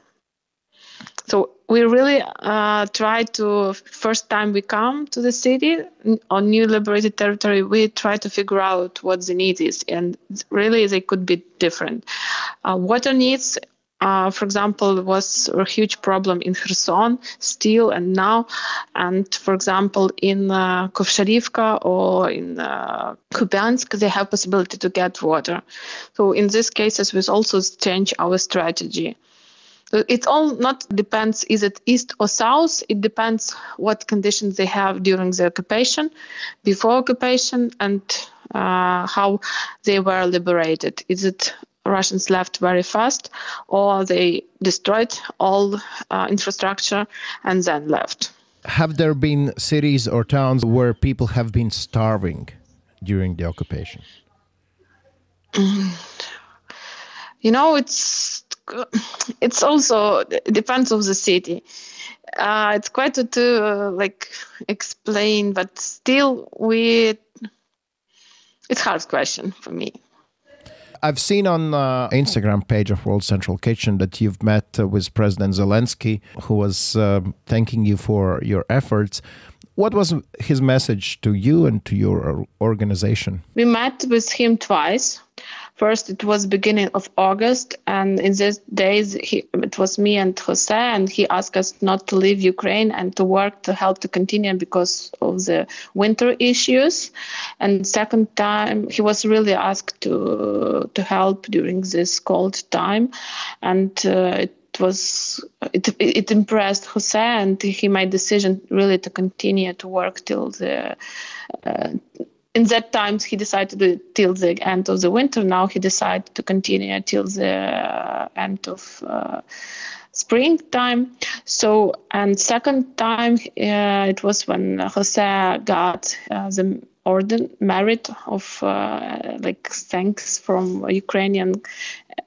So we really uh, try to first time we come to the city on new liberated territory we try to figure out what the need is. And really they could be different. Uh, water needs uh, for example, was a huge problem in Kherson still and now. And for example, in uh, Kovsharivka or in uh, they have possibility to get water. So in these cases, we also change our strategy. It all not depends is it east or south. It depends what conditions they have during the occupation, before occupation, and uh, how they were liberated. Is it Russians left very fast, or they destroyed all uh, infrastructure and then left. Have there been cities or towns where people have been starving during the occupation? You know, it's it's also it depends of the city. Uh, it's quite to, to uh, like explain, but still, we it's hard question for me. I've seen on uh, Instagram page of World Central Kitchen that you've met uh, with President Zelensky, who was uh, thanking you for your efforts. What was his message to you and to your organization? We met with him twice. First, it was beginning of August, and in these days, he, it was me and Jose, and he asked us not to leave Ukraine and to work to help to continue because of the winter issues. And second time, he was really asked to to help during this cold time, and uh, it was it, it impressed Jose, and he made decision really to continue to work till the. Uh, in that times he decided to till the end of the winter. Now he decided to continue till the end of uh, springtime. So and second time uh, it was when Jose got uh, the order merit of uh, like thanks from Ukrainian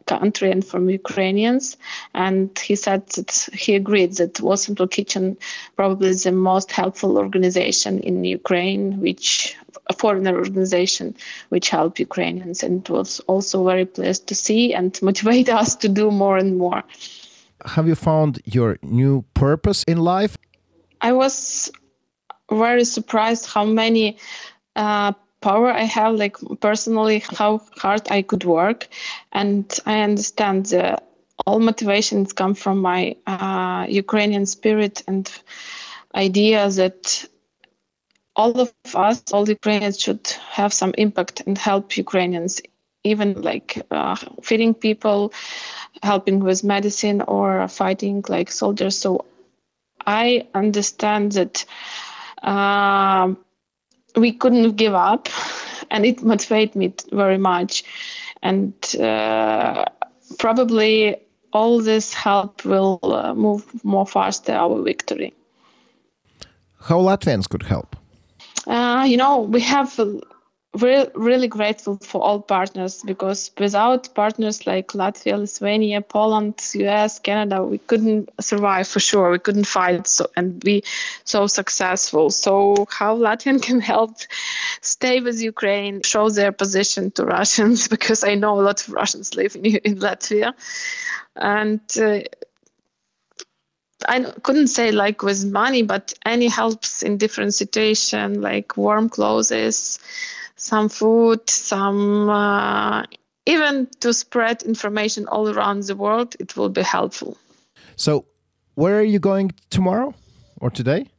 country and from Ukrainians. And he said that he agreed that Central Kitchen probably is the most helpful organization in Ukraine, which a foreigner organization which help Ukrainians. And it was also very pleased to see and motivate us to do more and more. Have you found your new purpose in life? I was very surprised how many uh, power I have, like personally, how hard I could work, and I understand the all motivations come from my uh, Ukrainian spirit and idea that all of us, all Ukrainians, should have some impact and help Ukrainians, even like uh, feeding people, helping with medicine, or fighting like soldiers. So I understand that uh, we couldn't give up, and it motivated me very much. And uh, probably all this help will uh, move more faster our victory. How Latvians could help? Uh, you know, we have we're really grateful for all partners because without partners like Latvia, Lithuania, Poland, US, Canada, we couldn't survive for sure. We couldn't fight so and be so successful. So how Latvian can help stay with Ukraine, show their position to Russians because I know a lot of Russians live in, in Latvia, and. Uh, I couldn't say like with money, but any helps in different situation, like warm clothes, some food, some uh, even to spread information all around the world, it will be helpful. So, where are you going tomorrow or today?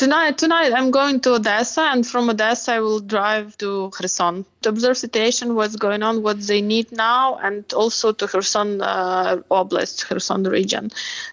Tonight, tonight I'm going to Odessa, and from Odessa I will drive to Kherson to observe situation, what's going on, what they need now, and also to Kherson uh, Oblast, Kherson region,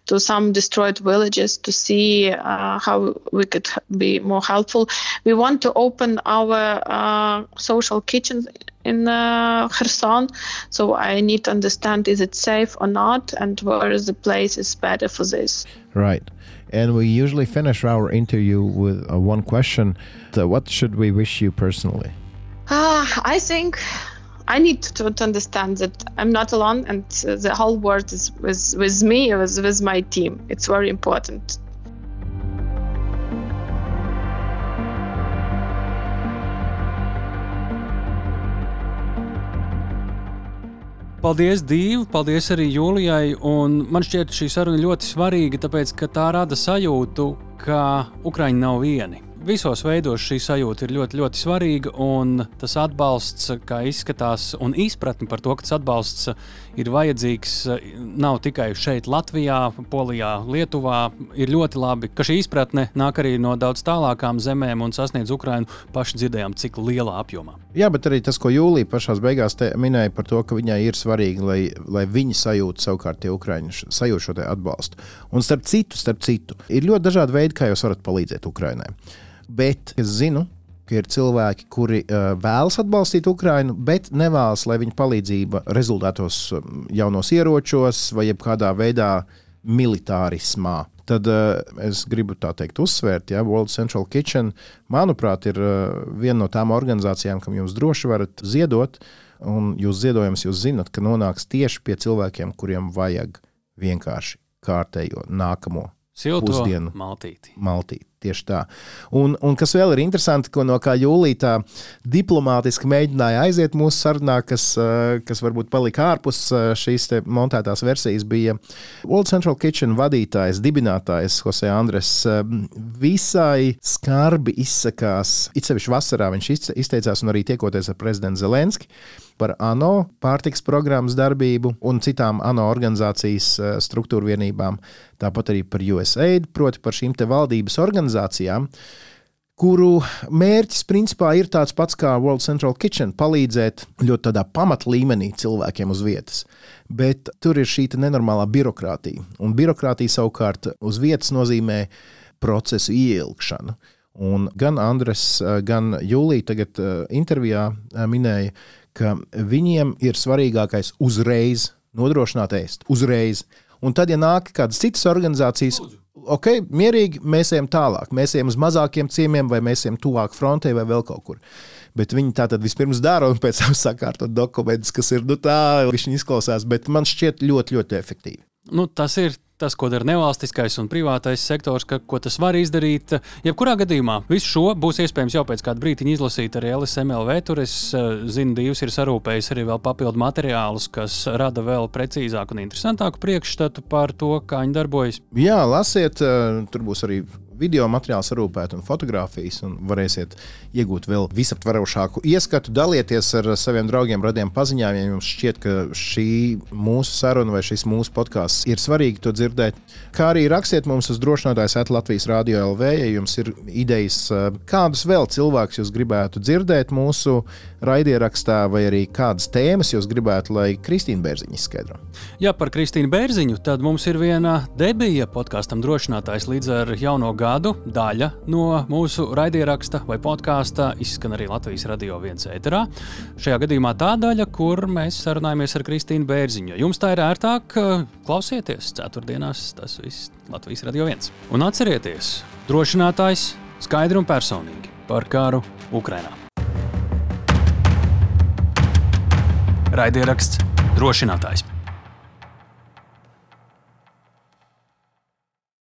to some destroyed villages to see uh, how we could be more helpful. We want to open our uh, social kitchen in uh, Kherson, so I need to understand is it safe or not, and where is the place is better for this. Right. And we usually finish our interview with uh, one question. Uh, what should we wish you personally? Uh, I think I need to, to understand that I'm not alone and uh, the whole world is with, with me, with, with my team. It's very important. Paldies, Dīva! Paldies arī Jūlijai. Un man šķiet, šī saruna ļoti svarīga, tāpēc, ka tā rada sajūtu, ka Ukraiņi nav vieni visos veidos šī sajūta ir ļoti, ļoti svarīga. Un tas atbalsts, kā izskatās, un izpratne par to, ka tas atbalsts ir vajadzīgs, nav tikai šeit, Latvijā, Polijā, Lietuvā. Ir ļoti labi, ka šī izpratne nāk arī no daudz tālākām zemēm un sasniedz Ukrajinu. Paši dzirdējām, cik lielā apjomā. Jā, bet arī tas, ko Jūlija pašā beigās minēja par to, ka viņai ir svarīgi, lai, lai viņi sajūtu savukārt tie Ukrāņi sajūt šo atbalstu. Un starp citu, starp citu, ir ļoti dažādi veidi, kā jūs varat palīdzēt Ukraiņai bet es zinu, ka ir cilvēki, kuri uh, vēlas atbalstīt Ukrajinu, bet nevēlas, lai viņa palīdzība rezultātos jaunos ieročos vai kādā veidā militārismā. Tad uh, es gribu tā teikt, uzsvērt, ja, World Central Kitchen, manuprāt, ir uh, viena no tām organizācijām, kam jūs droši varat ziedot. Un jūs ziedojums, jūs zinat, ka nonāks tieši pie cilvēkiem, kuriem vajag vienkārši kārtējo nākamo Silto pusdienu maltīti. maltīti. Tieši tā. Un, un kas vēl ir interesanti, ko no kā Jūlijā tā diplomātiski mēģināja aiziet mūsu sarunā, kas, eh, kas varbūt palika ārpus eh, šīs montētās versijas, bija World Central Kitchen vadītājs, dibinātājs Jose Andres. Eh, visai skarbi izsakās, it sevišķi vasarā viņš izteicās un arī tiekoties ar prezidentu Zelenski par ANO pārtiks programmas darbību un citām ANO organizācijas struktūra vienībām, tāpat arī par USAID, proti par šīm valdības organizācijām kuru mērķis principā ir tāds pats kā World Central Kitchen - palīdzēt ļoti tādā pamatlīmenī cilvēkiem uz vietas. Bet tur ir šī nenormālā birokrātija. Un birokrātija savukārt uz vietas nozīmē procesu ieilgšanu. Un gan Andres, gan Jūlija tagad intervijā minēja, ka viņiem ir svarīgākais uzreiz nodrošināt ēst, uzreiz. Un tad, ja nāk kādas citas organizācijas, ok, mierīgi, mēs ejam tālāk. Mēs ejam uz mazākiem ciemiemiem, vai mēs ejam tuvāk frontē, vai vēl kaut kur. Bet viņi tā tad vispirms dara, un pēc tam sakārto dokumentus, kas ir nu, tā, viņi izklausās, bet man šķiet ļoti, ļoti efektīvi. Nu, tas ir tas, ko dara nevalstiskais un privātais sektors, ka, ko tas var izdarīt. Jebkurā gadījumā visu šo būs iespējams jau pēc kāda brīdiņa izlasīt arī LSMLV. Tur es uh, zinu, Dievs ir sarūpējis arī vēl papildu materiālus, kas rada vēl precīzāku un interesantāku priekšstatu par to, kā viņi darbojas. Jā, lasiet, uh, tur būs arī video materiālu sarūpēt un fotografijas, un varēsiet iegūt vēl visaptverošāku ieskatu. Dalieties ar saviem draugiem, radiem paziņām, ja jums šķiet, ka šī mūsu saruna vai šis mūsu podkāsts ir svarīgi to dzirdēt. Kā arī rakstiet mums uz drošinātājs at Latvijas Rādio LV, ja jums ir idejas, kādus vēl cilvēkus jūs gribētu dzirdēt mūsu raidierakstā, vai arī kādas tēmas jūs gribētu, lai Kristīna Bērziņa izskaidro. Jā, par Kristīnu Bērziņu. Tad mums ir viena debija podkāstam drošinātājs līdz ar jauno gadu. Daļa no mūsu raidieraksta vai podkāsta izskan arī Latvijas radio viens ēterā. Šajā gadījumā tā daļa, kur mēs sarunājamies ar Kristīnu Bērziņu. Jums tā ir ērtāk, klausieties ceturtdienās, tas viss Latvijas radio viens. Un atcerieties, drošinātājs skaidri un personīgi par karu Ukrainā. Raidieraksts drošinātājs.